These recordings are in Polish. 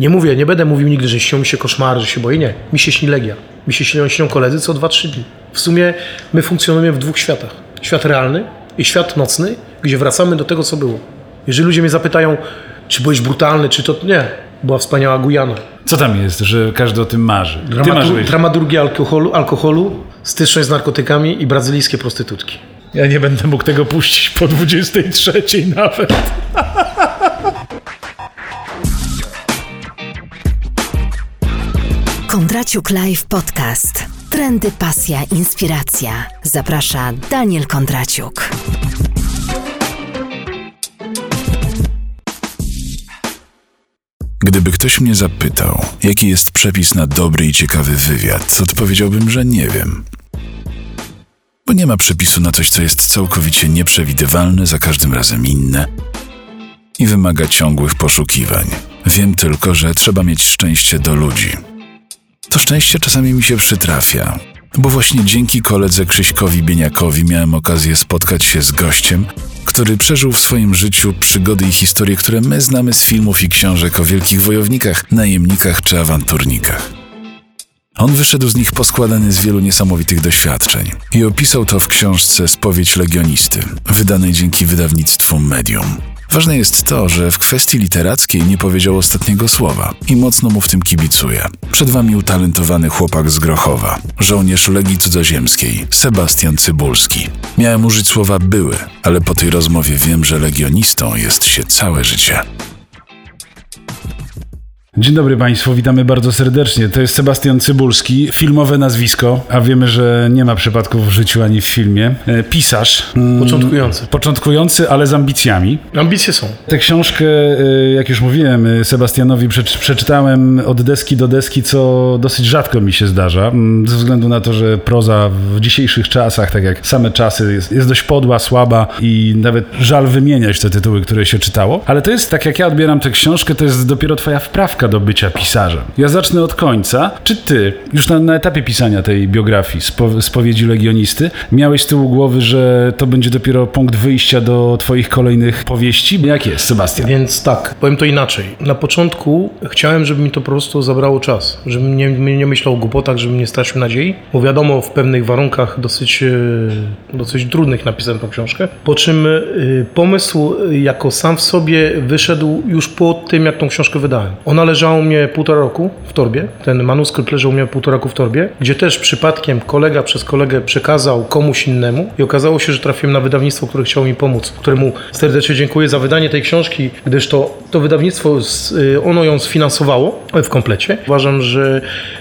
Nie mówię, nie będę mówił nigdy, że śnią mi się koszmary, że się boję. Nie. Mi się śni Legia. Mi się śnią, śnią koledzy co 2-3 dni. W sumie my funkcjonujemy w dwóch światach. Świat realny i świat nocny, gdzie wracamy do tego, co było. Jeżeli ludzie mnie zapytają, czy byłeś brutalny, czy to... Nie. Była wspaniała Gujana. Co tam jest, że każdy o tym marzy? Dramatur- dramaturgia alkoholu, alkoholu, styczność z narkotykami i brazylijskie prostytutki. Ja nie będę mógł tego puścić po 23 nawet. Kondraciuk Live Podcast. Trendy, pasja, inspiracja. Zaprasza Daniel Kondraciuk. Gdyby ktoś mnie zapytał, jaki jest przepis na dobry i ciekawy wywiad, odpowiedziałbym, że nie wiem. Bo nie ma przepisu na coś, co jest całkowicie nieprzewidywalne, za każdym razem inne i wymaga ciągłych poszukiwań. Wiem tylko, że trzeba mieć szczęście do ludzi. To szczęście czasami mi się przytrafia, bo właśnie dzięki koledze Krzyśkowi Bieniakowi miałem okazję spotkać się z gościem, który przeżył w swoim życiu przygody i historie, które my znamy z filmów i książek o wielkich wojownikach, najemnikach czy awanturnikach. On wyszedł z nich poskładany z wielu niesamowitych doświadczeń i opisał to w książce Spowiedź Legionisty, wydanej dzięki wydawnictwu Medium. Ważne jest to, że w kwestii literackiej nie powiedział ostatniego słowa i mocno mu w tym kibicuję. Przed wami utalentowany chłopak z Grochowa, żołnierz Legii Cudzoziemskiej, Sebastian Cybulski. Miałem użyć słowa były, ale po tej rozmowie wiem, że legionistą jest się całe życie. Dzień dobry Państwu, witamy bardzo serdecznie. To jest Sebastian Cybulski, filmowe nazwisko, a wiemy, że nie ma przypadków w życiu ani w filmie. E, Pisarz. Mm, Początkujący. Początkujący, ale z ambicjami. Ambicje są. Tę książkę, e, jak już mówiłem, e, Sebastianowi przeczy- przeczytałem od deski do deski, co dosyć rzadko mi się zdarza, mm, ze względu na to, że proza w dzisiejszych czasach, tak jak same czasy, jest, jest dość podła, słaba i nawet żal wymieniać te tytuły, które się czytało. Ale to jest, tak jak ja odbieram tę książkę, to jest dopiero twoja wprawka do bycia pisarzem. Ja zacznę od końca. Czy ty, już na, na etapie pisania tej biografii, spo, spowiedzi legionisty, miałeś z tyłu głowy, że to będzie dopiero punkt wyjścia do twoich kolejnych powieści? Jak jest, Sebastian? Więc tak, powiem to inaczej. Na początku chciałem, żeby mi to po prostu zabrało czas, żebym nie, nie myślał o głupotach, żebym nie stracił nadziei, bo wiadomo, w pewnych warunkach dosyć, e, dosyć trudnych napisałem tą książkę. Po czym e, pomysł e, jako sam w sobie wyszedł już po tym, jak tą książkę wydałem. Ona leżała u mnie półtora roku w torbie, ten manuskrypt leżał u mnie półtora roku w torbie, gdzie też przypadkiem kolega przez kolegę przekazał komuś innemu i okazało się, że trafiłem na wydawnictwo, które chciało mi pomóc, któremu serdecznie dziękuję za wydanie tej książki, gdyż to, to wydawnictwo, y, ono ją sfinansowało w komplecie. Uważam, że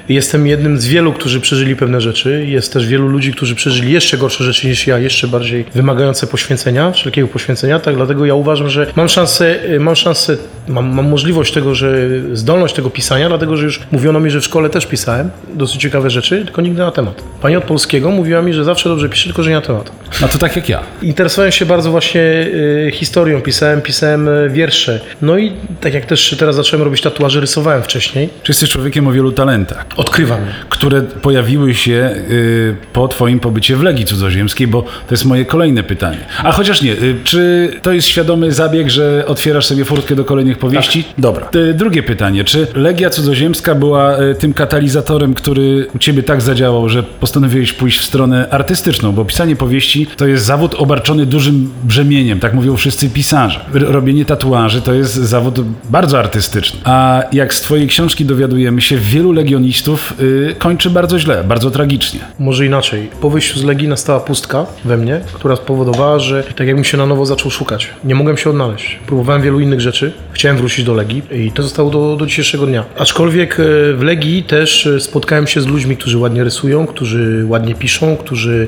jestem jednym z wielu, którzy przeżyli pewne rzeczy. Jest też wielu ludzi, którzy przeżyli jeszcze gorsze rzeczy niż ja, jeszcze bardziej wymagające poświęcenia, wszelkiego poświęcenia, tak dlatego ja uważam, że mam szansę, y, mam szansę, mam, mam możliwość tego, że zdolność tego pisania, dlatego że już mówiono mi, że w szkole też pisałem dosyć ciekawe rzeczy, tylko nigdy na temat. Pani od polskiego mówiła mi, że zawsze dobrze piszę, tylko że nie na temat. No to tak jak ja. Interesowałem się bardzo właśnie y, historią, pisałem, pisałem y, wiersze. No i tak jak też teraz zacząłem robić tatuaże, rysowałem wcześniej. Czy jesteś człowiekiem o wielu talentach, Odkrywam które pojawiły się y, po twoim pobycie w Legii Cudzoziemskiej, bo to jest moje kolejne pytanie. A chociaż nie, y, czy to jest świadomy zabieg, że otwierasz sobie furtkę do kolejnych powieści? Dobra. Y, drugie pytanie, czy Legia Cudzoziemska była y, tym katalizatorem, który u ciebie tak zadziałał, że postanowiłeś pójść w stronę artystyczną, bo pisanie powieści to jest zawód obarczony dużym brzemieniem, tak mówią wszyscy pisarze. Robienie tatuaży to jest zawód bardzo artystyczny. A jak z twojej książki dowiadujemy się, wielu legionistów y, kończy bardzo źle, bardzo tragicznie. Może inaczej. Po wyjściu z Legii nastała pustka we mnie, która spowodowała, że tak jakbym się na nowo zaczął szukać. Nie mogłem się odnaleźć. Próbowałem wielu innych rzeczy. Chciałem wrócić do Legii i to zostało do, do dzisiejszego dnia. Aczkolwiek e, w Legii też e, spotkałem się z ludźmi, którzy ładnie rysują, którzy ładnie piszą, którzy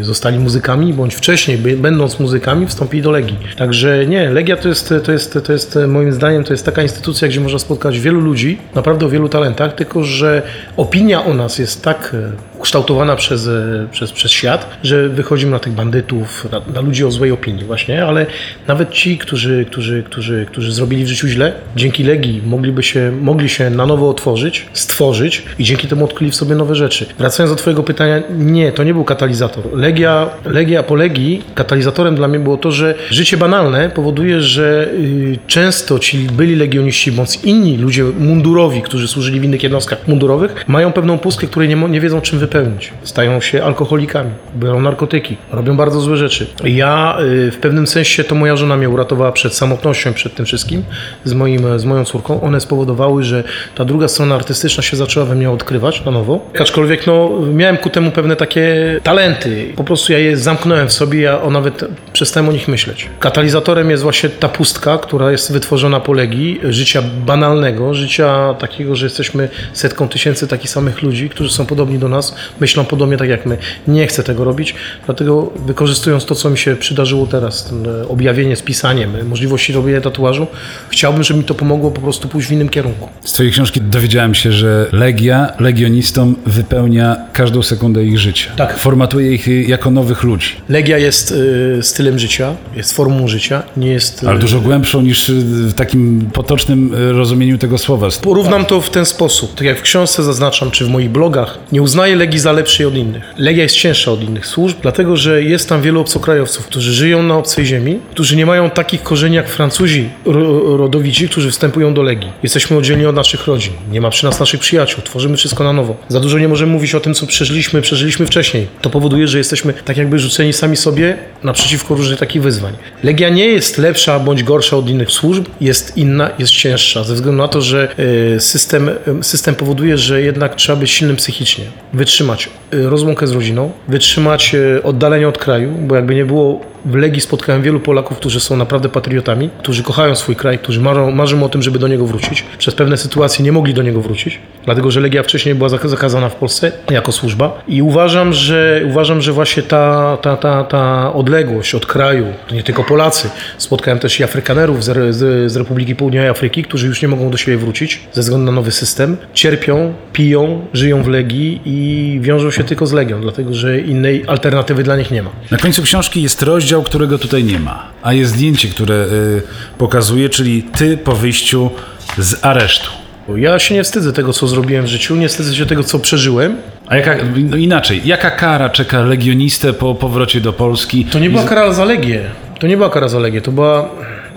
zostali muzykami, bądź wcześniej, będąc muzykami, wstąpili do Legii. Także nie, Legia to jest, to jest, to jest moim zdaniem, to jest taka instytucja, gdzie można spotkać wielu ludzi, naprawdę o wielu talentach, tylko że opinia o nas jest tak e, ukształtowana przez, e, przez, przez świat, że wychodzimy na tych bandytów, na, na ludzi o złej opinii właśnie, ale nawet ci, którzy, którzy, którzy, którzy zrobili w życiu źle, dzięki Legii mogliby się, mogli się na nowo otworzyć, stworzyć i dzięki temu odkryli w sobie nowe rzeczy. Wracając do twojego pytania, nie, to nie był katalizator. Legia, Legia po Legii, katalizatorem dla mnie było to, że życie banalne powoduje, że y, często ci byli legioniści bądź inni ludzie mundurowi, którzy służyli w innych jednostkach mundurowych, mają pewną pustkę, której nie, nie wiedzą czym wypełnić. Stają się alkoholikami, biorą narkotyki, robią bardzo złe rzeczy. Ja y, w pewnym sensie to moja żona mnie uratowała przed samotnością, przed tym wszystkim z, moim, z moją córką. One spowodowały, że ta druga strona artystyczna się zaczęła we mnie odkrywać na nowo. Aczkolwiek no, miałem ku temu pewne takie talenty. Po prostu ja je zamknąłem w sobie, ja o nawet przestałem o nich myśleć. Katalizatorem jest właśnie ta pustka, która jest wytworzona po Legii, życia banalnego, życia takiego, że jesteśmy setką tysięcy takich samych ludzi, którzy są podobni do nas, myślą podobnie tak jak my. Nie chcę tego robić, dlatego wykorzystując to, co mi się przydarzyło teraz, e, objawienie z pisaniem, e, możliwości robienia tatuażu, chciałbym, żeby mi to pomogło po prostu pójść w innym kierunku. Z twojej książki dowiedziałem się, że Legia legionistom wypełnia każdą sekundę ich życia. Tak. Formatuje ich jako nowych ludzi. Legia jest y, stylem życia, jest formą życia, nie jest... Ale dużo głębszą niż y, w takim potocznym y, rozumieniu tego słowa. Porównam to w ten sposób. Tak jak w książce zaznaczam, czy w moich blogach, nie uznaję Legii za lepszej od innych. Legia jest cięższa od innych służb, dlatego że jest tam wielu obcokrajowców, którzy żyją na obcej ziemi, którzy nie mają takich korzeni jak Francuzi ro rodowici, którzy wstępują do Legii. Jesteśmy oddzielni od naszych rodzin. Nie ma przy nas naszych przyjaciół. Tworzymy wszystko na nowo. Za dużo nie możemy mówić o tym, co przeżyliśmy, przeżyliśmy wcześniej. To powoduje, że jesteśmy tak jakby rzuceni sami sobie naprzeciwko różnych takich wyzwań. Legia nie jest lepsza bądź gorsza od innych służb, jest inna, jest cięższa, ze względu na to, że e, system, e, system powoduje, że jednak trzeba być silnym psychicznie, wytrzymać e, rozłąkę z rodziną, wytrzymać oddalenie od kraju, bo jakby nie było w Legii spotkałem wielu Polaków, którzy są naprawdę patriotami, którzy kochają swój kraj, którzy marzą, marzą o tym, żeby do niego wrócić. Przez pewne sytuacje nie mogli do niego wrócić, dlatego że Legia wcześniej była zaka- zakazana w Polsce jako służba. I uważam, że, uważam, że właśnie ta, ta, ta, ta odległość od kraju, to nie tylko Polacy, spotkałem też i Afrykanerów z, z, z Republiki Południowej Afryki, którzy już nie mogą do siebie wrócić ze względu na nowy system, cierpią, piją, żyją w Legii i wiążą się tylko z Legią, dlatego że innej alternatywy dla nich nie ma. Na końcu książki jest rozdział, którego tutaj nie ma, a jest zdjęcie, które y, pokazuje, czyli ty po wyjściu z aresztu. Ja się nie wstydzę tego, co zrobiłem w życiu, nie wstydzę się tego, co przeżyłem. A jaka, no inaczej, jaka kara czeka legionistę po powrocie do Polski? To nie była kara za Legię. To nie była kara za Legię, to była...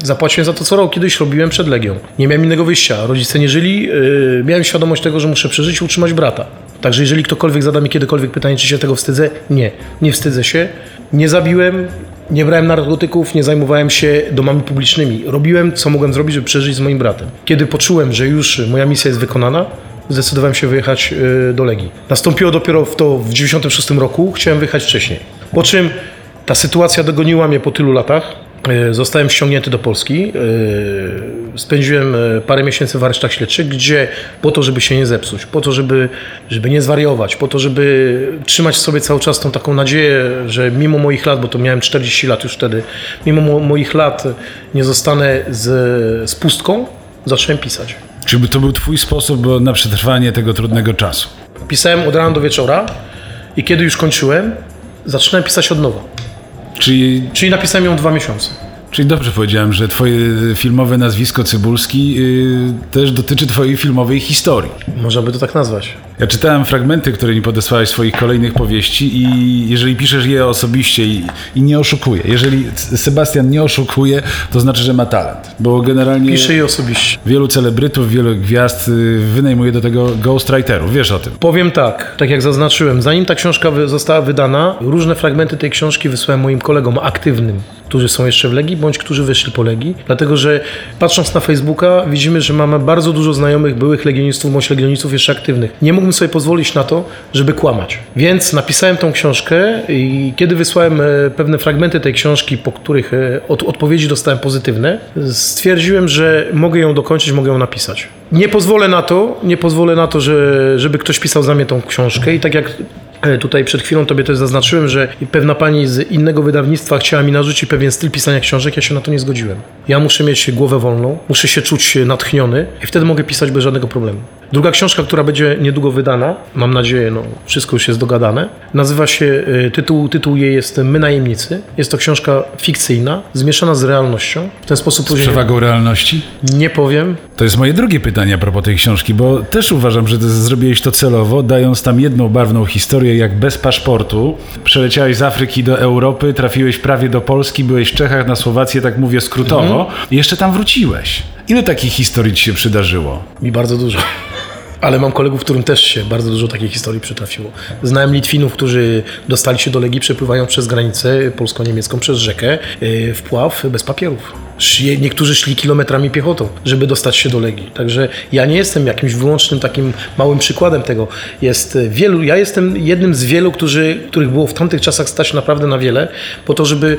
Zapłaciłem za to, co rok kiedyś robiłem przed Legią. Nie miałem innego wyjścia. Rodzice nie żyli. Yy, miałem świadomość tego, że muszę przeżyć i utrzymać brata. Także jeżeli ktokolwiek zada mi kiedykolwiek pytanie, czy się tego wstydzę, nie. Nie wstydzę się. Nie zabiłem, nie brałem narkotyków, nie zajmowałem się domami publicznymi. Robiłem, co mogłem zrobić, żeby przeżyć z moim bratem. Kiedy poczułem, że już moja misja jest wykonana, zdecydowałem się wyjechać yy, do Legii. Nastąpiło dopiero w to w 96 roku, chciałem wyjechać wcześniej. Po czym ta sytuacja dogoniła mnie po tylu latach. E, Zostałem ściągnięty do Polski. E, Spędziłem e, parę miesięcy w aresztach śledczych, gdzie po to, żeby się nie zepsuć, po to, żeby, żeby nie zwariować, po to, żeby trzymać w sobie cały czas tą taką nadzieję, że mimo moich lat, bo to miałem 40 lat już wtedy, mimo mo- moich lat nie zostanę z, z pustką, zacząłem pisać. Czy to był twój sposób na przetrwanie tego trudnego czasu? Pisałem od rana do wieczora i kiedy już kończyłem, zaczynałem pisać od nowa. Czyli, Czyli napisałem ją dwa miesiące. Czyli dobrze powiedziałem, że twoje filmowe nazwisko Cybulski y, też dotyczy twojej filmowej historii. Można by to tak nazwać. Ja czytałem fragmenty, które mi podesłałeś swoich kolejnych powieści i jeżeli piszesz je osobiście i, i nie oszukuje, jeżeli Sebastian nie oszukuje, to znaczy, że ma talent, bo generalnie Piszę je osobiście. wielu celebrytów, wielu gwiazd y, wynajmuje do tego ghostwriterów, wiesz o tym. Powiem tak, tak jak zaznaczyłem, zanim ta książka została wydana, różne fragmenty tej książki wysłałem moim kolegom aktywnym, którzy są jeszcze w Legii, bądź którzy wyszli po Legii. Dlatego, że patrząc na Facebooka, widzimy, że mamy bardzo dużo znajomych byłych legionistów, bądź legionistów jeszcze aktywnych. Nie mógłbym sobie pozwolić na to, żeby kłamać. Więc napisałem tą książkę i kiedy wysłałem e, pewne fragmenty tej książki, po których e, od, odpowiedzi dostałem pozytywne, stwierdziłem, że mogę ją dokończyć, mogę ją napisać. Nie pozwolę na to, nie pozwolę na to, że, żeby ktoś pisał za mnie tą książkę i tak jak tutaj przed chwilą tobie też zaznaczyłem, że pewna pani z innego wydawnictwa chciała mi narzucić pewien styl pisania książek, ja się na to nie zgodziłem. Ja muszę mieć głowę wolną, muszę się czuć natchniony i wtedy mogę pisać bez żadnego problemu. Druga książka, która będzie niedługo wydana, mam nadzieję, no wszystko już jest dogadane, nazywa się, y, tytuł, tytuł jej jest My Najemnicy. Jest to książka fikcyjna, zmieszana z realnością. W ten sposób Z później przewagą realności? nie powiem, To jest moje drugie pytanie a propos tej książki, bo też uważam, że zrobiłeś to celowo, dając tam jedną barwną historię, jak bez paszportu przeleciałeś z Afryki do Europy, trafiłeś prawie do Polski, byłeś w Czechach, na Słowację, tak mówię skrótowo, i jeszcze tam wróciłeś. Ile takich historii ci się przydarzyło? Mi bardzo dużo. Ale mam kolegów, którym też się bardzo dużo takich historii przytrafiło. Znałem Litwinów, którzy dostali się do Legii, przepływając przez granicę polsko-niemiecką, przez rzekę, yy, wpław bez papierów. Niektórzy szli kilometrami piechotą, żeby dostać się do Legii. Także ja nie jestem jakimś wyłącznym takim małym przykładem tego. Jest y, wielu, ja jestem jednym z wielu, którzy, których było w tamtych czasach stać naprawdę na wiele, po to, żeby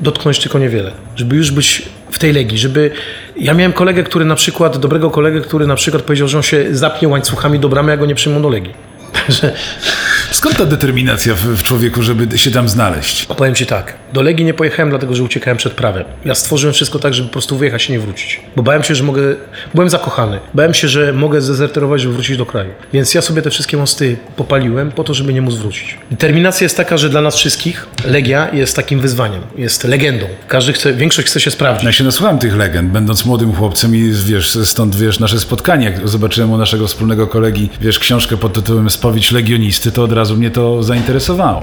dotknąć tylko niewiele, żeby już być w tej legii, żeby... Ja miałem kolegę, który na przykład, dobrego kolegę, który na przykład powiedział, że on się zapnie łańcuchami do bramy, jak go nie przyjmą do legii. Także Skąd ta determinacja w, w człowieku, żeby się tam znaleźć? powiem Ci tak, do Legii nie pojechałem dlatego, że uciekałem przed prawem. Ja stworzyłem wszystko tak, żeby po prostu wyjechać i nie wrócić. Bo bałem się, że mogę... Byłem zakochany. Bałem się, że mogę zdezerterować, żeby wrócić do kraju. Więc ja sobie te wszystkie mosty popaliłem po to, żeby nie móc wrócić. Determinacja jest taka, że dla nas wszystkich Legia jest takim wyzwaniem. Jest legendą. Każdy chce, większość chce się sprawdzić. Ja się nasłuchałem tych legend, będąc młodym chłopcem i wiesz, stąd wiesz, nasze spotkanie, jak zobaczyłem u naszego wspólnego kolegi, wiesz, książkę pod tytułem Spowiedź Legionisty, to od razu mnie to zainteresowało.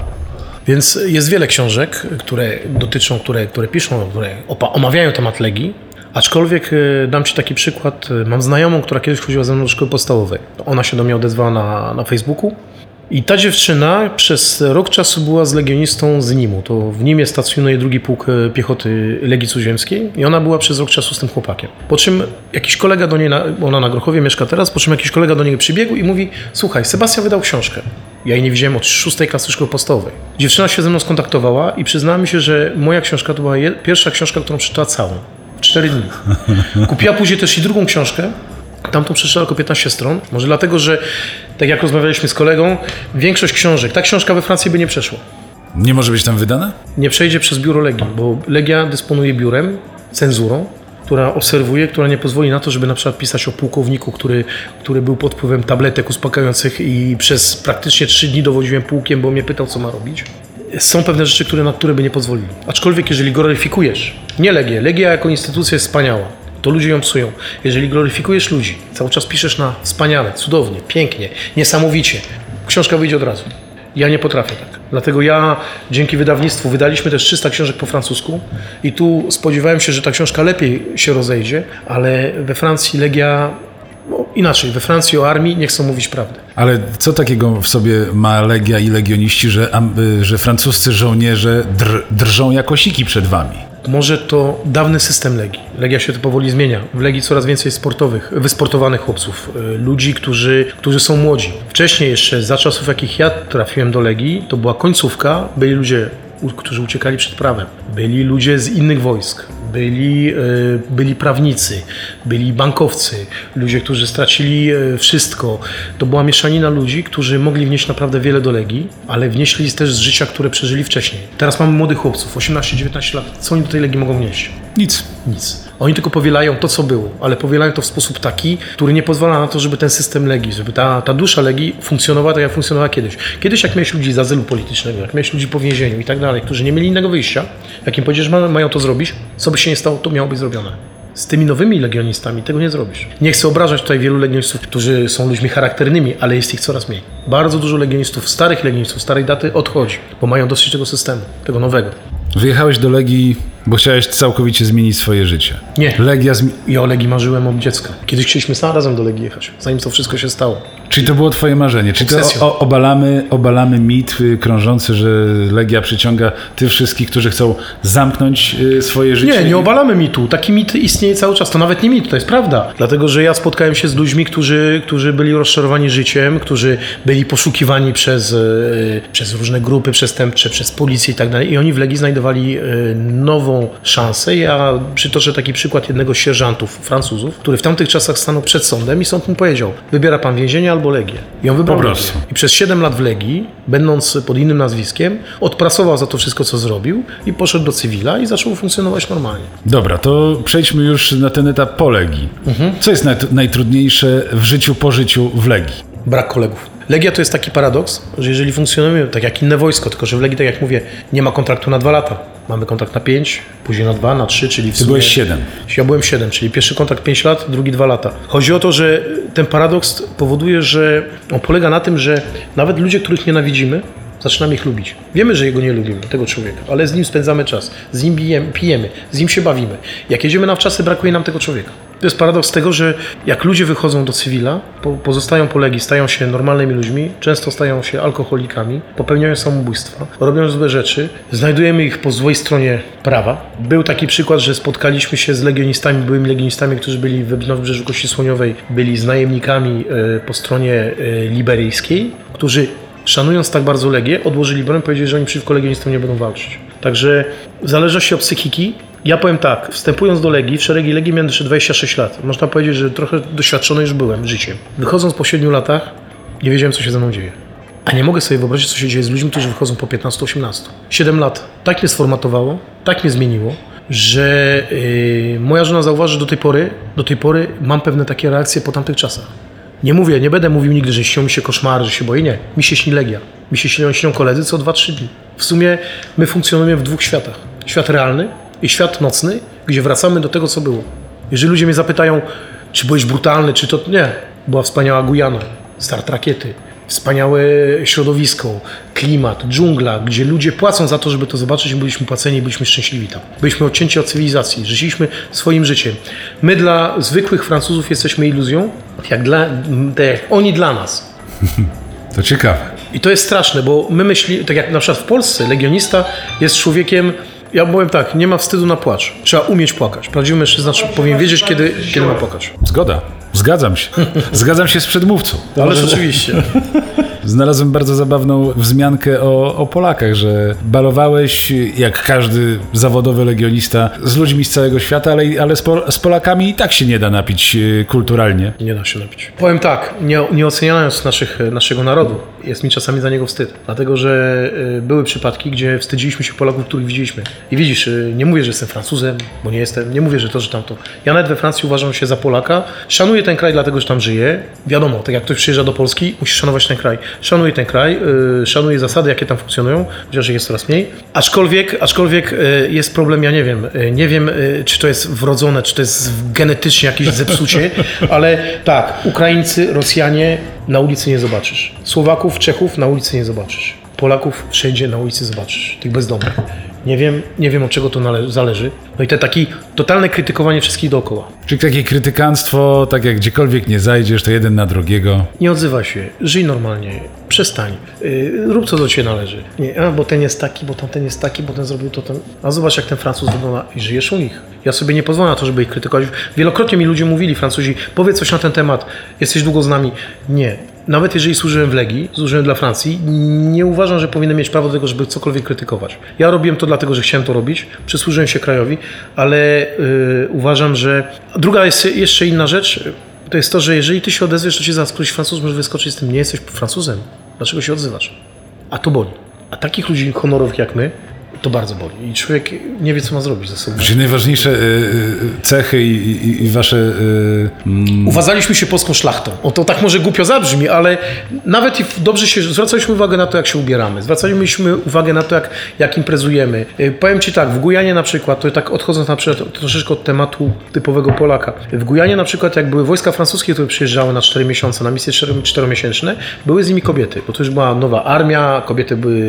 Więc jest wiele książek, które dotyczą, które, które piszą, które omawiają temat Legii. Aczkolwiek e, dam Ci taki przykład. Mam znajomą, która kiedyś chodziła ze mną do szkoły podstawowej. Ona się do mnie odezwała na, na Facebooku. I ta dziewczyna przez rok czasu była z legionistą z Nimu. To w Nimie stacjonuje drugi pułk e, piechoty Legii Cudzoziemskiej i ona była przez rok czasu z tym chłopakiem. Po czym jakiś kolega do niej, na, ona na Grochowie mieszka teraz, po czym jakiś kolega do niej przybiegł i mówi słuchaj, Sebastian wydał książkę. Ja jej nie widziałem od szóstej klasy szkoły podstawowej. Dziewczyna się ze mną skontaktowała i przyznała mi się, że moja książka to była pierwsza książka, którą przeczytała całą. W cztery dni. Kupiła później też i drugą książkę. Tamtą przeczytała tylko 15 stron. Może dlatego, że tak jak rozmawialiśmy z kolegą, większość książek, ta książka we Francji by nie przeszła. Nie może być tam wydana? Nie przejdzie przez biuro Legii, bo Legia dysponuje biurem, cenzurą, która obserwuje, która nie pozwoli na to, żeby na przykład pisać o pułkowniku, który, który był pod wpływem tabletek uspokajających i przez praktycznie trzy dni dowodziłem pułkiem, bo mnie pytał, co ma robić. Są pewne rzeczy, które, na które by nie pozwolili. Aczkolwiek, jeżeli gloryfikujesz, nie Legię, Legia jako instytucja jest wspaniała, to ludzie ją psują. Jeżeli gloryfikujesz ludzi, cały czas piszesz na wspaniale, cudownie, pięknie, niesamowicie, książka wyjdzie od razu. Ja nie potrafię tak. Dlatego ja dzięki wydawnictwu wydaliśmy też 300 książek po francusku i tu spodziewałem się, że ta książka lepiej się rozejdzie, ale we Francji Legia no, inaczej, we Francji o armii nie chcą mówić prawdy. Ale co takiego w sobie ma Legia i legioniści, że, y, że francuscy żołnierze dr, drżą jako siki przed wami? Może to dawny system Legii. Legia się to powoli zmienia. W Legii coraz więcej sportowych, wysportowanych chłopców, y, ludzi, którzy, którzy są młodzi. Wcześniej jeszcze, za czasów jakich ja trafiłem do Legii, to była końcówka, byli ludzie, którzy uciekali przed prawem. Byli ludzie z innych wojsk. Byli, y, byli prawnicy, byli bankowcy, ludzie, którzy stracili y, wszystko. To była mieszanina ludzi, którzy mogli wnieść naprawdę wiele do Legii, ale wnieśli też z życia, które przeżyli wcześniej. Teraz mamy młodych chłopców, 18-19 lat. Co oni do tej Legii mogą wnieść? Nic. Nic. Oni tylko powielają to, co było, ale powielają to w sposób taki, który nie pozwala na to, żeby ten system Legii, żeby ta, ta dusza Legii funkcjonowała tak, jak funkcjonowała kiedyś. Kiedyś, jak miałeś ludzi z azylu politycznego, jak miałeś ludzi po więzieniu i tak dalej, którzy nie mieli innego wyjścia, jak im powiedziesz, ma, mają to zrobić, co by się nie stało, to miało być zrobione. Z tymi nowymi legionistami tego nie zrobisz. Nie chcę obrażać tutaj wielu legionistów, którzy są ludźmi charakternymi, ale jest ich coraz mniej. Bardzo dużo legionistów, starych legionistów, starej daty odchodzi, bo mają dosyć tego systemu, tego nowego. Wyjechałeś do Legii, bo chciałeś całkowicie zmienić swoje życie. Nie. Legia zmi- I o Legii marzyłem od dziecka. Kiedyś chcieliśmy sam razem do Legii jechać, zanim to wszystko się stało. Czyli to było twoje marzenie. Czyli to Obsesją. o, obalamy, obalamy mit y, krążący, że Legia przyciąga tych wszystkich, którzy chcą zamknąć y, swoje życie. Nie, nie obalamy mitu. Taki mit istnieje cały czas. To nawet nie mit, to jest prawda. Dlatego, że ja spotkałem się z ludźmi, którzy, którzy byli rozczarowani życiem, którzy byli poszukiwani przez, e, przez różne grupy przestępcze, przez policję i tak dalej. I oni w Legii znajdowali e, nową nową szansę. Ja przytoczę taki przykład jednego z sierżantów Francuzów, który w tamtych czasach stanął przed sądem i sąd mu powiedział, wybiera pan więzienie albo Legię. I on wybrał Legię. I przez 7 lat w Legii, będąc pod innym nazwiskiem, odpracował za to wszystko, co zrobił i poszedł do cywila i zaczął funkcjonować normalnie. Dobra, to przejdźmy już na ten etap po Legii. Co jest naj, najtrudniejsze w życiu po życiu w Legii? Brak kolegów. Legia to jest taki paradoks, że jeżeli funkcjonujemy tak jak inne wojsko, tylko że w Legii, tak jak mówię, nie ma kontraktu na dwa lata. Mamy kontrakt na pięć, później na dwa, na trzy, czyli w Ty sumie... byłeś siedem. Ja byłem 7, czyli pierwszy kontrakt 5 lat, drugi 2 lata. Chodzi o to, że ten paradoks powoduje, że on polega na tym, że nawet ludzie, których nienawidzimy, zaczynamy ich lubić. Wiemy, że jego nie lubimy, tego człowieka, ale z nim spędzamy czas, z nim bijemy, pijemy, z nim się bawimy. Jak jedziemy na wczasy, brakuje nam tego człowieka. To jest paradoks tego, że jak ludzie wychodzą do cywila, po, pozostają po legii, stają się normalnymi ludźmi, często stają się alkoholikami, popełniają samobójstwa, robią złe rzeczy, znajdujemy ich po złej stronie prawa. Był taki przykład, że spotkaliśmy się z legionistami, byłymi legionistami, którzy byli w Wybrzeżu Kości Słoniowej, byli z najemnikami e, po stronie e, liberyjskiej, którzy szanując tak bardzo Legię, odłożyli broń, powiedzieli, że oni przeciwko legionistom nie będą walczyć. Także w zależności od psychiki, ja powiem tak, wstępując do Legii, w szeregi Legii miałem jeszcze 26 lat. Można powiedzieć, że trochę doświadczony już byłem życiem. Wychodząc po 7 latach, nie wiedziałem, co się ze mną dzieje. A nie mogę sobie wyobrazić, co się dzieje z ludźmi, którzy wychodzą po 15-18. 7 lat tak mnie sformatowało, tak mnie zmieniło, że yy, moja żona zauważy, że do tej pory, do tej pory mam pewne takie reakcje po tamtych czasach. Nie mówię, nie będę mówił nigdy, że śnią mi się koszmary, że się boję. Nie. Mi się śni Legia. Mi się śnią, śnią koledzy co 2-3 dni. W sumie my funkcjonujemy w dwóch światach. Świat realny i świat nocny, gdzie wracamy do tego, co było. Jeżeli ludzie mnie zapytają, czy byłeś brutalny, czy to... Nie. Była wspaniała Gujana, start rakiety, wspaniałe środowisko, klimat, dżungla, gdzie ludzie płacą za to, żeby to zobaczyć byliśmy płaceni i byliśmy szczęśliwi tam. Byliśmy odcięci od cywilizacji, żyliśmy swoim życiem. My dla zwykłych Francuzów jesteśmy iluzją, jak, dla, tak jak oni dla nas. To ciekawe. I to jest straszne, bo my myślimy, tak jak na przykład w Polsce, legionista jest człowiekiem, ja powiem tak, nie ma wstydu na płacz. Trzeba umieć płakać. Prawdziwy mężczyzna powinien wiedzieć, kiedy, kiedy ma płakać. Zgoda. Zgadzam się. Zgadzam się z przedmówcą. Ależ oczywiście. Znalazłem bardzo zabawną wzmiankę o, o Polakach, że balowałeś jak każdy zawodowy legionista z ludźmi z całego świata, ale, ale z, z Polakami i tak się nie da napić e, kulturalnie. Nie da się napić. Powiem tak, nie, nie oceniając naszych, naszego narodu, jest mi czasami za niego wstyd. Dlatego, że y, były przypadki, gdzie wstydziliśmy się Polaków, których widzieliśmy. I widzisz, y, nie mówię, że jestem Francuzem, bo nie jestem, nie mówię, że to, że tamto. Ja nawet we Francji uważam się za Polaka, szanuję ten kraj, dlatego, że tam żyję. Wiadomo, tak jak ktoś przyjeżdża do Polski, musi szanować ten kraj. Szanuję ten kraj, y, szanuję zasady, jakie tam funkcjonują, chociaż ich jest coraz mniej. Aczkolwiek, aczkolwiek y, jest problem, ja nie wiem, y, nie wiem, czy to jest wrodzone, czy to jest genetycznie jakieś zepsucie, ale tak, Ukraińcy, Rosjanie na ulicy nie zobaczysz. Słowaków, Czechów na ulicy nie zobaczysz. Polaków wszędzie na ulicy zobaczysz, tych bezdomnych. Nie wiem, nie wiem od czego to zależy. No i te takie totalne krytykowanie wszystkich dookoła. Czyli takie krytykanstwo, tak jak gdziekolwiek nie zajdziesz, to jeden na drugiego. Nie odzywaj się, żyj normalnie, przestań, yy, rób co do ciebie należy. Nie, a bo ten jest taki, bo tamten jest taki, bo ten zrobił to, ten. A zobacz jak ten Francuz wygląda i żyjesz u nich. Ja sobie nie pozwolę na to, żeby ich krytykować. Wielokrotnie mi ludzie mówili, Francuzi, powiedz coś na ten temat, jesteś długo z nami. Nie. Nawet jeżeli służyłem w Legii, służyłem dla Francji, nie uważam, że powinienem mieć prawo do tego, żeby cokolwiek krytykować. Ja robiłem to dlatego, że chciałem to robić, przysłużyłem się krajowi, ale yy, uważam, że... Druga jest jeszcze inna rzecz, to jest to, że jeżeli ty się odezwiesz, to cię zaraz któryś Francuz może wyskoczyć z tym, nie jesteś Francuzem, dlaczego się odzywasz? A to boli. A takich ludzi honorowych jak my, to bardzo boli. I człowiek nie wie, co ma zrobić ze sobą. Czyli najważniejsze y, y, cechy i, i, i wasze... Y, mm, Uważaliśmy się polską szlachtą. O to tak może głupio zabrzmi, ale nawet i dobrze się, zwracaliśmy uwagę na to, jak się ubieramy. Zwracaliśmy uwagę na to, jak, jak imprezujemy. Y, Powiem Ci tak, w Gujanie na przykład, to tak odchodząc na przykład troszeczkę od tematu typowego Polaka. W Gujanie na przykład, jak były wojska francuskie, które przyjeżdżały na 4 miesiące, na misje 4 czteromiesięczne, były z nimi kobiety, bo to już była nowa armia, kobiety były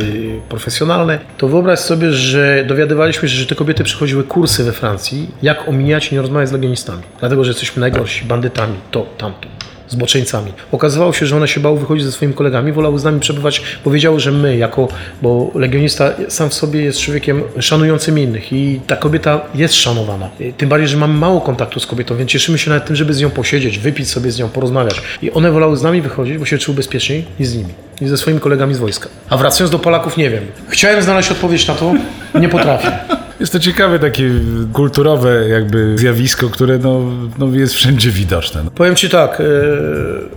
profesjonalne. To wyobraź sobie, że dowiadywaliśmy się, że te kobiety przychodziły kursy we Francji, jak omijać i nie rozmawiać z legionistami. Dlatego, że jesteśmy najgorsi, bandytami, to, tamto zboczeńcami. Okazywało się, że one się bały wychodzić ze swoimi kolegami, wolały z nami przebywać, bo wiedziały, że my jako, bo legionista sam w sobie jest człowiekiem szanującym innych i ta kobieta jest szanowana. I Tym bardziej, że mamy mało kontaktu z kobietą, więc cieszymy się nawet tym, żeby z nią posiedzieć, wypić sobie z nią, porozmawiać. I one wolały z nami wychodzić, bo się czuły bezpieczniej niż z nimi. I ze swoimi kolegami z wojska. A wracając do Polaków, nie wiem. Chciałem znaleźć odpowiedź na to, nie potrafię. Jest to ciekawe takie kulturowe jakby zjawisko, które no, no jest wszędzie widoczne. No. Powiem Ci tak, e,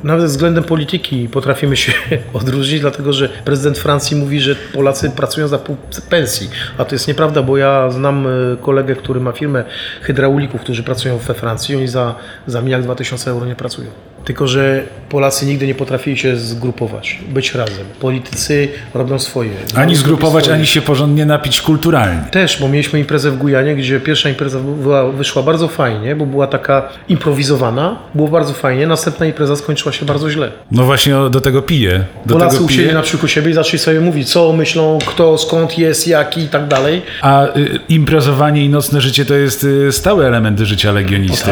nawet względem polityki potrafimy się odróżnić, dlatego że prezydent Francji mówi, że Polacy pracują za pół pensji, a to jest nieprawda, bo ja znam e, kolegę, który ma firmę hydraulików, którzy pracują we Francji, oni za, za miliard 2000 euro nie pracują. Tylko, że Polacy nigdy nie potrafili się zgrupować, być razem. Politycy robią swoje. Ani zgrupować, swoje. ani się porządnie napić kulturalnie. Też, bo mieliśmy imprezę w Gujanie, gdzie pierwsza impreza była, wyszła bardzo fajnie, bo była taka improwizowana, było bardzo fajnie, następna impreza skończyła się bardzo źle. No właśnie o- do tego piję. Do Polacy tego usiedli piję. na przykład siebie i zaczęli sobie mówić, co myślą, kto, skąd jest, jaki i tak dalej. A y, imprezowanie i nocne życie to jest y, stałe elementy życia legionisty.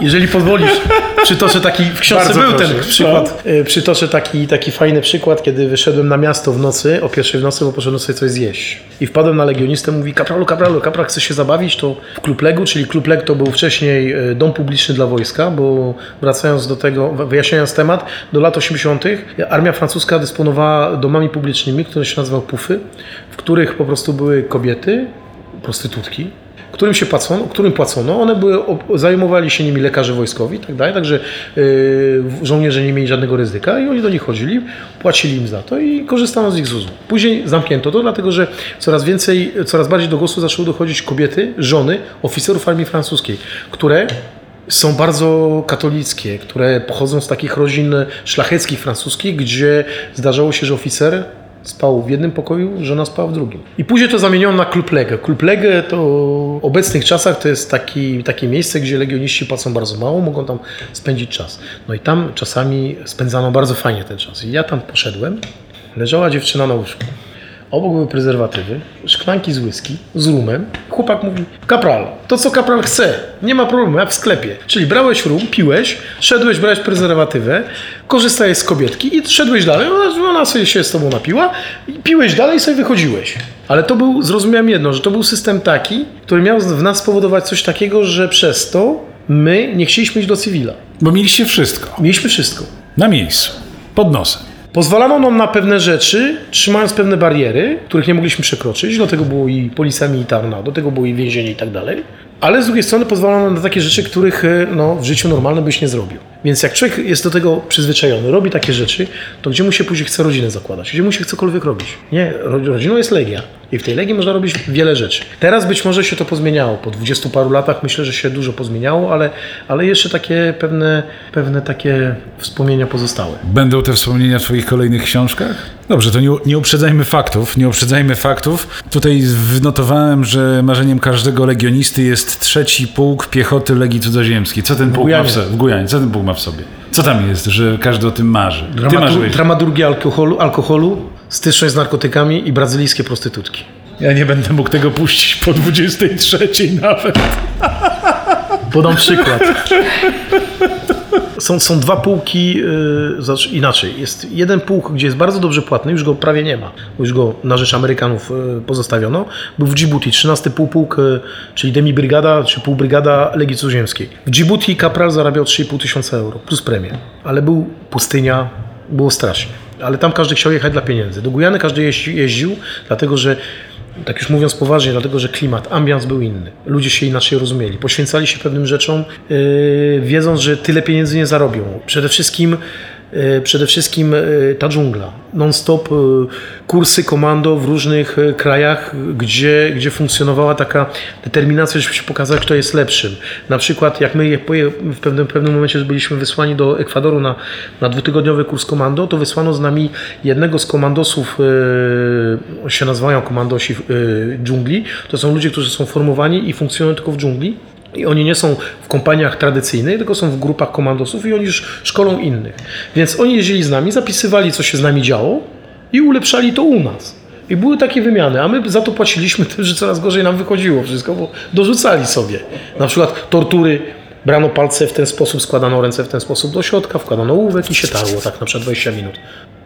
Jeżeli pozwolisz, przytoczę taki, w książce był proszę. ten przykład, y, przytoczę taki, taki fajny przykład, kiedy wyszedłem na miasto w nocy, o pierwszej w nocy, bo poszedłem sobie coś zjeść. I wpadłem na legionistę, mówi, kapralu, kapralu, kapral chce się zabawić, to w Klub Legu, czyli Klub Leg to był wcześniej y, dom publiczny dla wojska, bo wracając do tego, wyjaśniając temat, do lat 80. armia francuska dysponowała domami publicznymi, które się nazywały pufy, w których po prostu były kobiety, prostytutki, którym się płacono, którym płacono, one były, zajmowali się nimi lekarze wojskowi i tak dalej, także yy, żołnierze nie mieli żadnego ryzyka i oni do nich chodzili, płacili im za to i korzystano z ich ZUS-u. Później zamknięto to, dlatego że coraz więcej, coraz bardziej do głosu zaczęły dochodzić kobiety, żony oficerów armii francuskiej, które są bardzo katolickie, które pochodzą z takich rodzin szlacheckich francuskich, gdzie zdarzało się, że oficer spał w jednym pokoju, żona spała w drugim. I później to zamieniono na Klub Legę. Klub Legę to w obecnych czasach to jest taki, takie miejsce, gdzie legioniści płacą bardzo mało, mogą tam spędzić czas. No i tam czasami spędzano bardzo fajnie ten czas. I ja tam poszedłem, leżała dziewczyna na łóżku. Obok były prezerwatywy, szklanki z whisky, z rumem. Chłopak mówi, kapral, to co kapral chce, nie ma problemu, jak w sklepie. Czyli brałeś rum, piłeś, szedłeś, brałeś prezerwatywę, korzystałeś z kobietki i szedłeś dalej, ona, ona sobie się z tobą napiła, i piłeś dalej i sobie wychodziłeś. Ale to był, zrozumiałem jedno, że to był system taki, który miał w nas spowodować coś takiego, że przez to my nie chcieliśmy iść do cywila. Bo mieliście wszystko. Mieliśmy wszystko. Na miejscu. Pod nosem. Pozwalano nam na pewne rzeczy, trzymając pewne bariery, których nie mogliśmy przekroczyć. Do tego było i policja militarna, do tego było i więzienie i tak dalej. Ale z drugiej strony pozwalano nam na takie rzeczy, których e, no, w życiu normalnym byś nie zrobił. Więc jak człowiek jest do tego przyzwyczajony, robi takie rzeczy, to gdzie mu się później chce rodzinę zakładać? Gdzie mu się cokolwiek robić? Nie, ro- rodziną jest Legia. I w tej Legii można robić wiele rzeczy. Teraz być może się to pozmieniało. Po dwudziestu paru latach myślę, że się dużo pozmieniało, ale, ale jeszcze takie pewne, pewne takie wspomnienia pozostały. Będą te wspomnienia w Twoich kolejnych książkach? Dobrze, to nie, nie uprzedzajmy faktów, nie uprzedzajmy faktów. Tutaj wynotowałem, że marzeniem każdego legionisty jest trzeci pułk piechoty Legii Cudzoziemskiej. Co ten pułk ma w sobie? W Gujanie. Co ten pułk ma w sobie? Co tam jest, że każdy o tym marzy? Dramatur- dramaturgia alkoholu, alkoholu, styczność z narkotykami i brazylijskie prostytutki. Ja nie będę mógł tego puścić po 23 nawet. Podam przykład. Są, są dwa pułki, yy, znaczy inaczej. Jest jeden pułk, gdzie jest bardzo dobrze płatny, już go prawie nie ma, bo już go na rzecz Amerykanów yy, pozostawiono. Był w Djibouti, 13 półpułk, yy, czyli demi-brygada, czy półbrygada Legii Cudzoziemskiej. W Djibouti kapral zarabiał 3,5 tysiąca euro, plus premię. Ale był pustynia, było strasznie. Ale tam każdy chciał jechać dla pieniędzy. Do Gujany każdy jeździ, jeździł, dlatego że tak już mówiąc poważnie, dlatego że klimat, ambians był inny. Ludzie się inaczej rozumieli. Poświęcali się pewnym rzeczom, yy, wiedząc, że tyle pieniędzy nie zarobią. Przede wszystkim, przede wszystkim yy, ta dżungla. Non-stop yy, kursy komando w różnych krajach, gdzie, gdzie funkcjonowała taka determinacja, żeby się pokazać, kto jest lepszym. Na przykład, jak my w pewnym, pewnym momencie byliśmy wysłani do Ekwadoru na, na dwutygodniowy kurs komando, to wysłano z nami jednego z komandosów, się nazywają komandosi dżungli. To są ludzie, którzy są formowani i funkcjonują tylko w dżungli. I oni nie są w kompaniach tradycyjnych, tylko są w grupach komandosów i oni już szkolą innych. Więc oni jeździli z nami, zapisywali, co się z nami działo i ulepszali to u nas. I były takie wymiany, a my za to płaciliśmy tym, że coraz gorzej nam wychodziło wszystko, bo dorzucali sobie. Na przykład tortury, brano palce w ten sposób, składano ręce w ten sposób do środka, wkładano ołówek i się tarło tak na przykład 20 minut.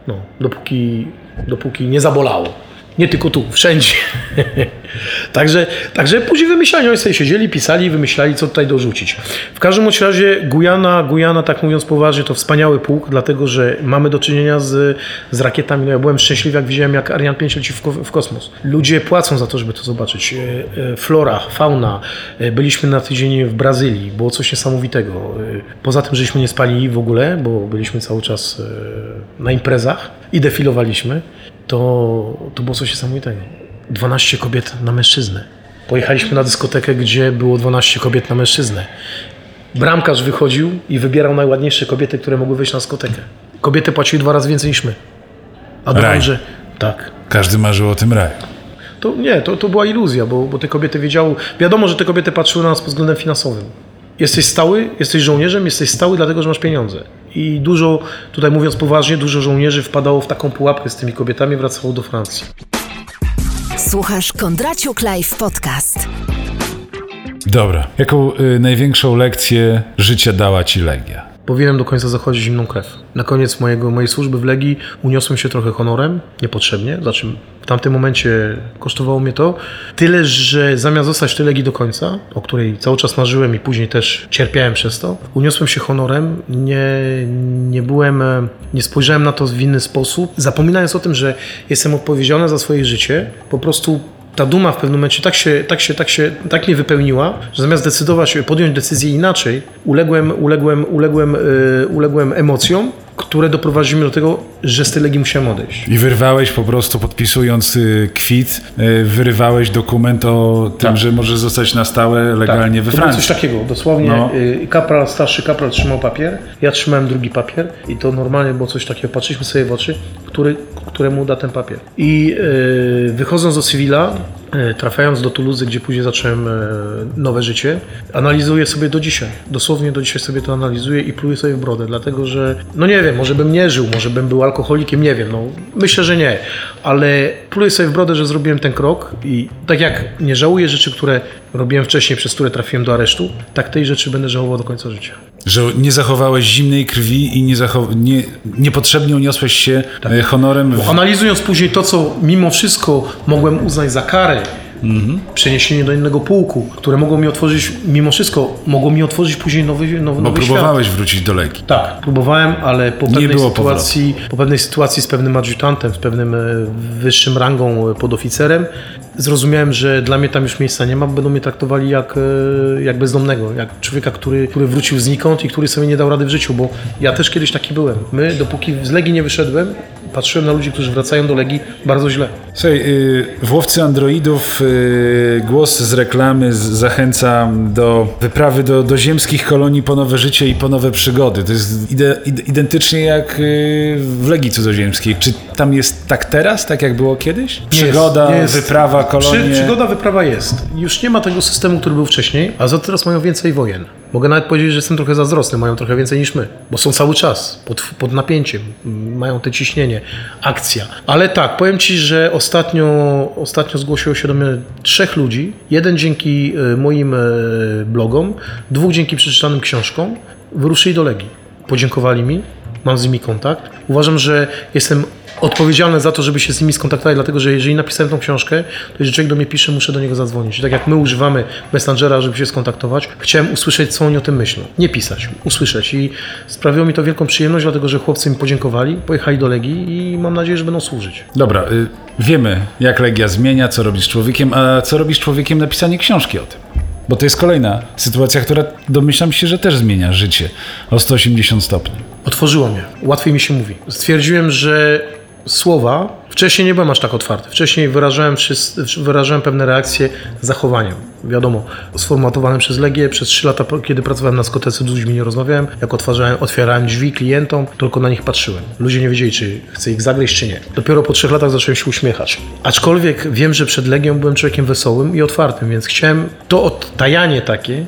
No, dopóki, dopóki nie zabolało. Nie tylko tu, wszędzie. Także, także później wymyślali, oni sobie siedzieli, pisali i wymyślali, co tutaj dorzucić. W każdym razie Gujana, Gujana, tak mówiąc poważnie, to wspaniały pułk, dlatego że mamy do czynienia z, z rakietami. No ja byłem szczęśliwy, jak widziałem, jak Ariane 5 leci w, w kosmos. Ludzie płacą za to, żeby to zobaczyć. E, e, Flora, fauna. E, Byliśmy na tydzień w Brazylii, było coś niesamowitego. Poza tym, żeśmy nie spali w ogóle, bo byliśmy cały czas na imprezach i defilowaliśmy, to, to było coś niesamowitego. 12 kobiet na mężczyznę. Pojechaliśmy na dyskotekę, gdzie było 12 kobiet na mężczyznę. Bramkarz wychodził i wybierał najładniejsze kobiety, które mogły wejść na dyskotekę. Kobiety płaciły dwa razy więcej niż my. A że tak. Każdy marzył o tym raju. To nie, to, to była iluzja, bo, bo te kobiety wiedziały. Wiadomo, że te kobiety patrzyły na nas pod względem finansowym. Jesteś stały, jesteś żołnierzem, jesteś stały dlatego, że masz pieniądze. I dużo, tutaj mówiąc poważnie, dużo żołnierzy wpadało w taką pułapkę z tymi kobietami, wracało do Francji. Słuchasz Kondraciuk Live Podcast. Dobra. Jaką y, największą lekcję życia dała ci Legia? Powinienem do końca zachodzić zimną krew. Na koniec mojego, mojej służby w Legii uniosłem się trochę honorem, niepotrzebnie, znaczy w tamtym momencie kosztowało mnie to. Tyle, że zamiast zostać w tej Legii do końca, o której cały czas marzyłem i później też cierpiałem przez to, uniosłem się honorem, nie, nie byłem, e, nie spojrzałem na to w inny sposób, zapominając o tym, że jestem odpowiedzialny za swoje życie, po prostu ta duma w pewnym momencie tak się, tak się, tak się, tak mnie wypełniła, że zamiast decydować, podjąć decyzję inaczej, uległem, uległem, uległem, yy, uległem emocjom, które doprowadziły mnie do tego, że z tej Legii musiałem odejść. I wyrwałeś po prostu, podpisując y, kwit, y, wyrywałeś dokument o tym, Tak. że możesz zostać na stałe legalnie we to było coś Francji. takiego, dosłownie No. y, kapral, starszy kapral trzymał papier, ja trzymałem drugi papier i to normalnie było coś takiego, patrzyliśmy sobie w oczy, który, któremu da ten papier. I y, wychodząc do cywila, trafiając do Toulouse, gdzie później zacząłem y, nowe życie, analizuję sobie do dzisiaj, dosłownie do dzisiaj sobie to analizuję i pluję sobie w brodę, dlatego że, no nie wiem, może bym nie żył, może bym był alkoholikiem, nie wiem, no myślę, że nie, ale pluję sobie w brodę, że zrobiłem ten krok i tak jak nie żałuję rzeczy, które robiłem wcześniej, przez które trafiłem do aresztu, tak tej rzeczy będę żałował do końca życia. Że nie zachowałeś zimnej krwi i nie zachow... nie, niepotrzebnie uniosłeś się Tak. y, honorem w... Analizując później to, co mimo wszystko mogłem uznać za karę, przeniesienie do innego pułku, które mogło mi otworzyć, mimo wszystko, mogło mi otworzyć później nowy, nowy, Bo nowy świat. próbowałeś wrócić do Legii. Tak, próbowałem, ale po pewnej, sytuacji, po pewnej sytuacji z pewnym adjutantem, z pewnym e, wyższym rangą e, podoficerem, zrozumiałem, że dla mnie tam już miejsca nie ma, będą mnie traktowali jak, e, jak bezdomnego, jak człowieka, który, który wrócił znikąd i który sobie nie dał rady w życiu, bo ja też kiedyś taki byłem. My, dopóki z Legii nie wyszedłem, patrzyłem na ludzi, którzy wracają do Legii bardzo źle. Słuchaj, y, w Łowcy Androidów y, głos z reklamy zachęca do wyprawy do, do ziemskich kolonii po nowe życie i po nowe przygody. To jest ide, ide, identycznie jak y, w Legii Cudzoziemskiej. Czy tam jest tak teraz, tak jak było kiedyś? Przygoda, Nie jest. wyprawa, kolonie. Przy, przygoda, wyprawa jest. Już nie ma tego systemu, który był wcześniej, a za to teraz mają więcej wojen. Mogę nawet powiedzieć, że jestem trochę zazdrosny, mają trochę więcej niż my, bo są cały czas pod, pod napięciem, mają te ciśnienie, akcja. Ale tak, powiem Ci, że ostatnio, ostatnio zgłosiło się do mnie trzech ludzi. Jeden dzięki e, moim e, blogom, dwóch dzięki przeczytanym książkom, wyruszyli do Legii. Podziękowali mi, mam z nimi kontakt. Uważam, że jestem odpowiedzialny za to, żeby się z nimi skontaktować, dlatego że jeżeli napisałem tą książkę, to jeżeli człowiek do mnie pisze, muszę do niego zadzwonić. I tak jak my używamy Messengera, żeby się skontaktować, chciałem usłyszeć, co oni o tym myślą. Nie pisać, usłyszeć. I sprawiło mi to wielką przyjemność, dlatego że chłopcy mi podziękowali, pojechali do Legii i mam nadzieję, że będą służyć. Dobra, y, wiemy jak Legia zmienia, co robisz człowiekiem, a co robisz człowiekiem napisanie książki o tym. Bo to jest kolejna sytuacja, która domyślam się, że też zmienia życie o 180 stopni. Otworzyło mnie. Łatwiej mi się mówi. Stwierdziłem, że słowa, wcześniej nie byłem aż tak otwarty. Wcześniej wyrażałem, wyrażałem pewne reakcje zachowaniem. Wiadomo, sformatowane przez Legię. Przez 3 lata, kiedy pracowałem na skotece, z ludźmi nie rozmawiałem. Jak otwarzałem, otwierałem drzwi klientom, tylko na nich patrzyłem. Ludzie nie wiedzieli, czy chcę ich zagryźć, czy nie. Dopiero po trzech latach zacząłem się uśmiechać. Aczkolwiek wiem, że przed Legią byłem człowiekiem wesołym i otwartym, więc chciałem to odtajanie takie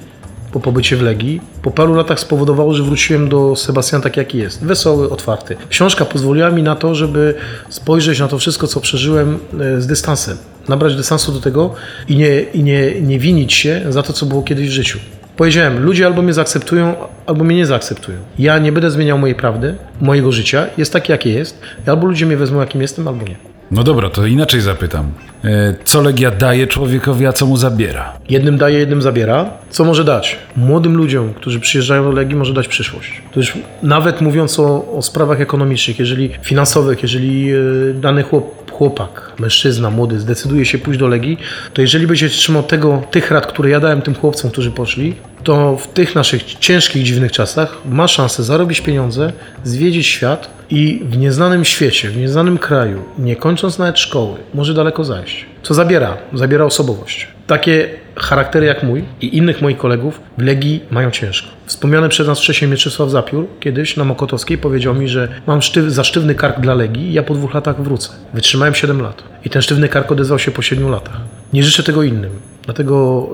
po pobycie w Legii, po paru latach spowodowało, że wróciłem do Sebastiana tak jaki jest. Wesoły, otwarty. Książka pozwoliła mi na to, żeby spojrzeć na to wszystko, co przeżyłem e, z dystansem. Nabrać dystansu do tego i nie, i nie, nie winić się za to, co było kiedyś w życiu. Powiedziałem, ludzie albo mnie zaakceptują, albo mnie nie zaakceptują. Ja nie będę zmieniał mojej prawdy, mojego życia. Jest takie, jakie jest. Albo ludzie mnie wezmą, jakim jestem, albo nie. No dobra, to inaczej zapytam. E, Co Legia daje człowiekowi, a co mu zabiera? Jednym daje, jednym zabiera. Co może dać? Młodym ludziom, którzy przyjeżdżają do Legii, może dać przyszłość. To już nawet mówiąc o, o sprawach ekonomicznych, jeżeli finansowych, jeżeli e, dany chłop, chłopak, mężczyzna, młody zdecyduje się pójść do Legii, to jeżeli będzie trzymał tego, tych rad, które ja dałem tym chłopcom, którzy poszli, to w tych naszych ciężkich, dziwnych czasach ma szansę zarobić pieniądze, zwiedzić świat i w nieznanym świecie, w nieznanym kraju, nie kończąc nawet szkoły, może daleko zajść. Co zabiera? Zabiera osobowość. Takie charaktery jak mój i innych moich kolegów w Legii mają ciężko. Wspomniany przez nas wcześniej Mieczysław Zapiór kiedyś na Mokotowskiej powiedział mi, że mam sztyw, za sztywny kark dla Legii i ja po dwóch latach wrócę. Wytrzymałem 7 lat i ten sztywny kark odezwał się po 7 latach. Nie życzę tego innym. Dlatego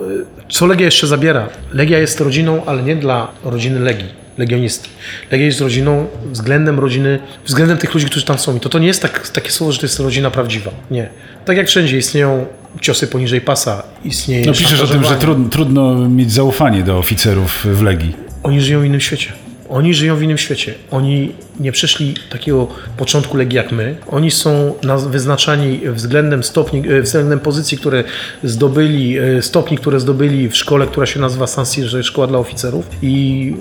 y, co Legia jeszcze zabiera? Legia jest rodziną, ale nie dla rodziny Legii legionisty. Legia jest rodziną względem rodziny, względem tych ludzi, którzy tam są. I to, to nie jest tak, takie słowo, że to jest rodzina prawdziwa. Nie. Tak jak wszędzie istnieją ciosy poniżej pasa, istnieje No piszesz o tym, że trudno, trudno mieć zaufanie do oficerów w Legii. Oni żyją w innym świecie. Oni żyją w innym świecie. Oni nie przeszli takiego początku Legii jak my. Oni są wyznaczani względem stopni, e, względem pozycji, które zdobyli, e, stopni, które zdobyli w szkole, która się nazywa San jest szkoła dla oficerów. I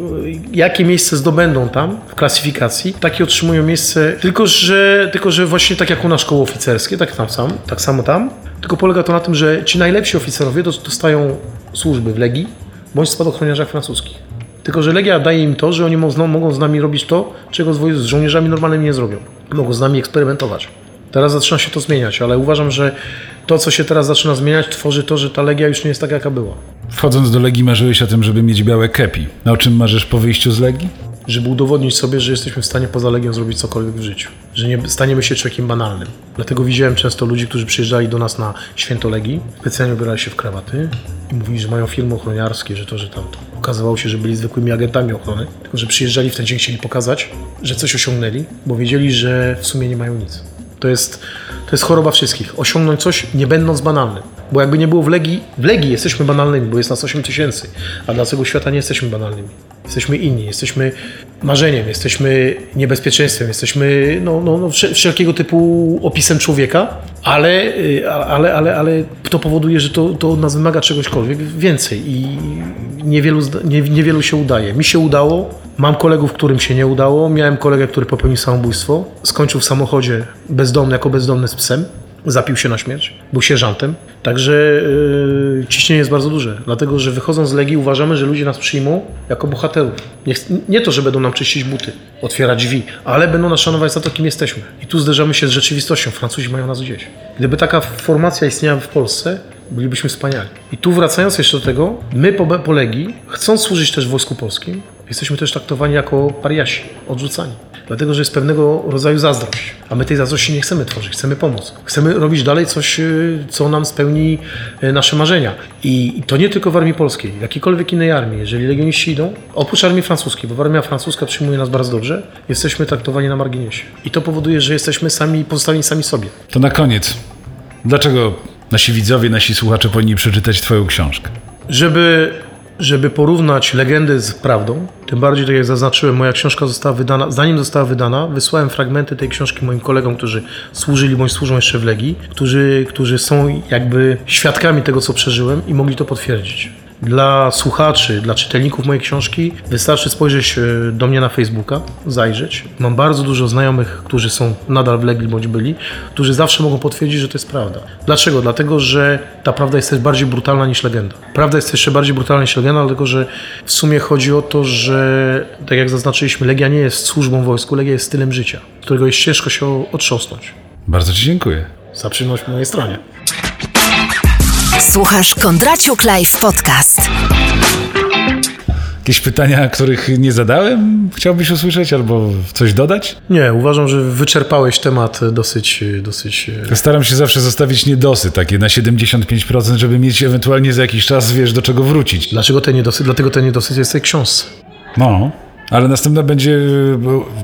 e, jakie miejsce zdobędą tam w klasyfikacji, takie otrzymują miejsce, tylko że, tylko że właśnie tak jak u nas szkoły oficerskie, tak, tam sam, tak samo tam. Tylko polega to na tym, że ci najlepsi oficerowie dos- dostają służby w Legii bądź spadochroniarzach francuskich. Tylko, że Legia daje im to, że oni mogą z nami robić to, czego z żołnierzami normalnymi nie zrobią. Mogą z nami eksperymentować. Teraz zaczyna się to zmieniać, ale uważam, że to, co się teraz zaczyna zmieniać, tworzy to, że ta Legia już nie jest taka, jaka była. Wchodząc do Legii marzyłeś o tym, żeby mieć białe kepi. A o czym marzysz po wyjściu z Legii? Żeby udowodnić sobie, że jesteśmy w stanie poza Legią zrobić cokolwiek w życiu. Że nie staniemy się człowiekiem banalnym. Dlatego widziałem często ludzi, którzy przyjeżdżali do nas na święto Legii, specjalnie ubierali się w krawaty i mówili, że mają firmy ochroniarskie, że to, że tamto. Okazywało się, że byli zwykłymi agentami ochrony, tylko że przyjeżdżali w ten dzień, chcieli pokazać, że coś osiągnęli, bo wiedzieli, że w sumie nie mają nic. To jest, to jest choroba wszystkich. Osiągnąć coś, nie będąc banalnym. Bo jakby nie było w Legii, w Legii jesteśmy banalnymi, bo jest nas 8 tysięcy, a dla całego świata nie jesteśmy banalnymi. Jesteśmy inni, jesteśmy marzeniem, jesteśmy niebezpieczeństwem, jesteśmy no, no, no, wszel- wszelkiego typu opisem człowieka, ale, y, ale, ale, ale to powoduje, że to, to od nas wymaga czegośkolwiek więcej i niewielu, nie, niewielu się udaje. Mi się udało, mam kolegów, którym się nie udało, miałem kolegę, który popełnił samobójstwo, skończył w samochodzie bezdomny, jako bezdomny z psem, zapił się na śmierć, był sierżantem, także yy, ciśnienie jest bardzo duże, dlatego że wychodząc z Legii uważamy, że ludzie nas przyjmą jako bohaterów. Nie, nie to, że będą nam czyścić buty, otwierać drzwi, ale będą nas szanować za to, kim jesteśmy. I tu zderzamy się z rzeczywistością, Francuzi mają nas gdzieś. Gdyby taka formacja istniała w Polsce, bylibyśmy wspaniali. I tu wracając jeszcze do tego, my po, po Legii, chcąc służyć też w Wojsku Polskim, jesteśmy też traktowani jako pariasi, odrzucani. Dlatego, że jest pewnego rodzaju zazdrość. A my tej zazdrości nie chcemy tworzyć, chcemy pomóc. Chcemy robić dalej coś, y, co nam spełni y, nasze marzenia. I i to nie tylko w armii polskiej, w jakiejkolwiek innej armii. Jeżeli legioniści idą, oprócz armii francuskiej, bo armia francuska przyjmuje nas bardzo dobrze, jesteśmy traktowani na marginesie. I to powoduje, że jesteśmy sami pozostawieni sami sobie. To na koniec. Dlaczego nasi widzowie, nasi słuchacze powinni przeczytać Twoją książkę? Żeby, żeby porównać legendy z prawdą, tym bardziej, tak jak zaznaczyłem, moja książka została wydana, zanim została wydana, wysłałem fragmenty tej książki moim kolegom, którzy służyli bądź służą jeszcze w Legii, którzy, którzy są jakby świadkami tego, co przeżyłem i mogli to potwierdzić. Dla słuchaczy, dla czytelników mojej książki wystarczy spojrzeć e, do mnie na Facebooka, zajrzeć. Mam bardzo dużo znajomych, którzy są nadal w Legii bądź byli, którzy zawsze mogą potwierdzić, że to jest prawda. Dlaczego? Dlatego, że ta prawda jest też bardziej brutalna niż legenda. Prawda jest jeszcze bardziej brutalna niż legenda, dlatego że w sumie chodzi o to, że tak jak zaznaczyliśmy, Legia nie jest służbą wojsku, Legia jest stylem życia, którego jest ciężko się otrząsnąć. Bardzo Ci dziękuję. Za przyjemność po mojej stronie. Słuchasz Kondraciuk Live Podcast. Jakieś pytania, których nie zadałem, chciałbyś usłyszeć albo coś dodać? Nie, uważam, że wyczerpałeś temat dosyć, dosyć Staram się zawsze zostawić niedosy takie na 75%, żeby mieć ewentualnie za jakiś czas, wiesz, do czego wrócić. Dlaczego ten niedosyt? Dlatego ten niedosyt jest w tej książce. No, ale następna będzie y,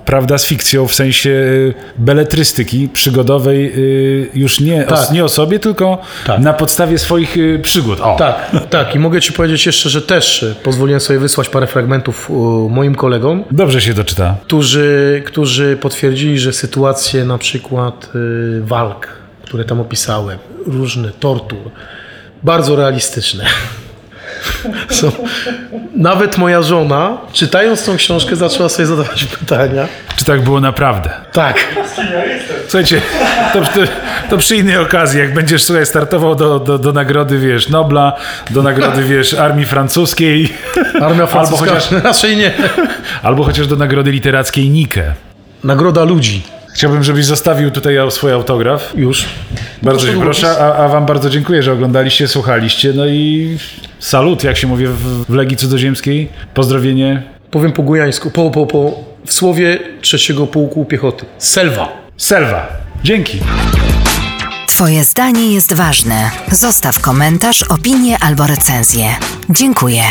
prawda z fikcją w sensie y, beletrystyki przygodowej, y, już nie, Tak. o, nie o sobie, tylko Tak. na podstawie swoich przygód. O. Tak, tak. I mogę Ci powiedzieć jeszcze, że też pozwoliłem sobie wysłać parę fragmentów moim kolegom, Dobrze się doczyta. którzy, którzy potwierdzili, że sytuacje na przykład walk które tam opisałem, różne tortur, bardzo realistyczne. Są. Nawet moja żona, czytając tą książkę, zaczęła sobie zadawać pytania. Czy tak było naprawdę? Tak, Słuchajcie, to, to, to przy innej okazji, jak będziesz słuchaj, startował do, do, do nagrody, wiesz, Nobla, do nagrody, wiesz, Armii Francuskiej, armia francuska chociaż- raczej nie. albo chociaż do nagrody literackiej Nike. Nagroda ludzi. Chciałbym, żebyś zostawił tutaj swój autograf. Już. Bardzo długopis. proszę, a, a wam bardzo dziękuję, że oglądaliście, słuchaliście. No i salut, jak się mówi w, w Legii Cudzoziemskiej. Pozdrowienie. Powiem po gujańsku, po, po, po, w słowie trzeciego pułku piechoty. Selwa. Selwa. Dzięki. Twoje zdanie jest ważne. Zostaw komentarz, opinię albo recenzję. Dziękuję.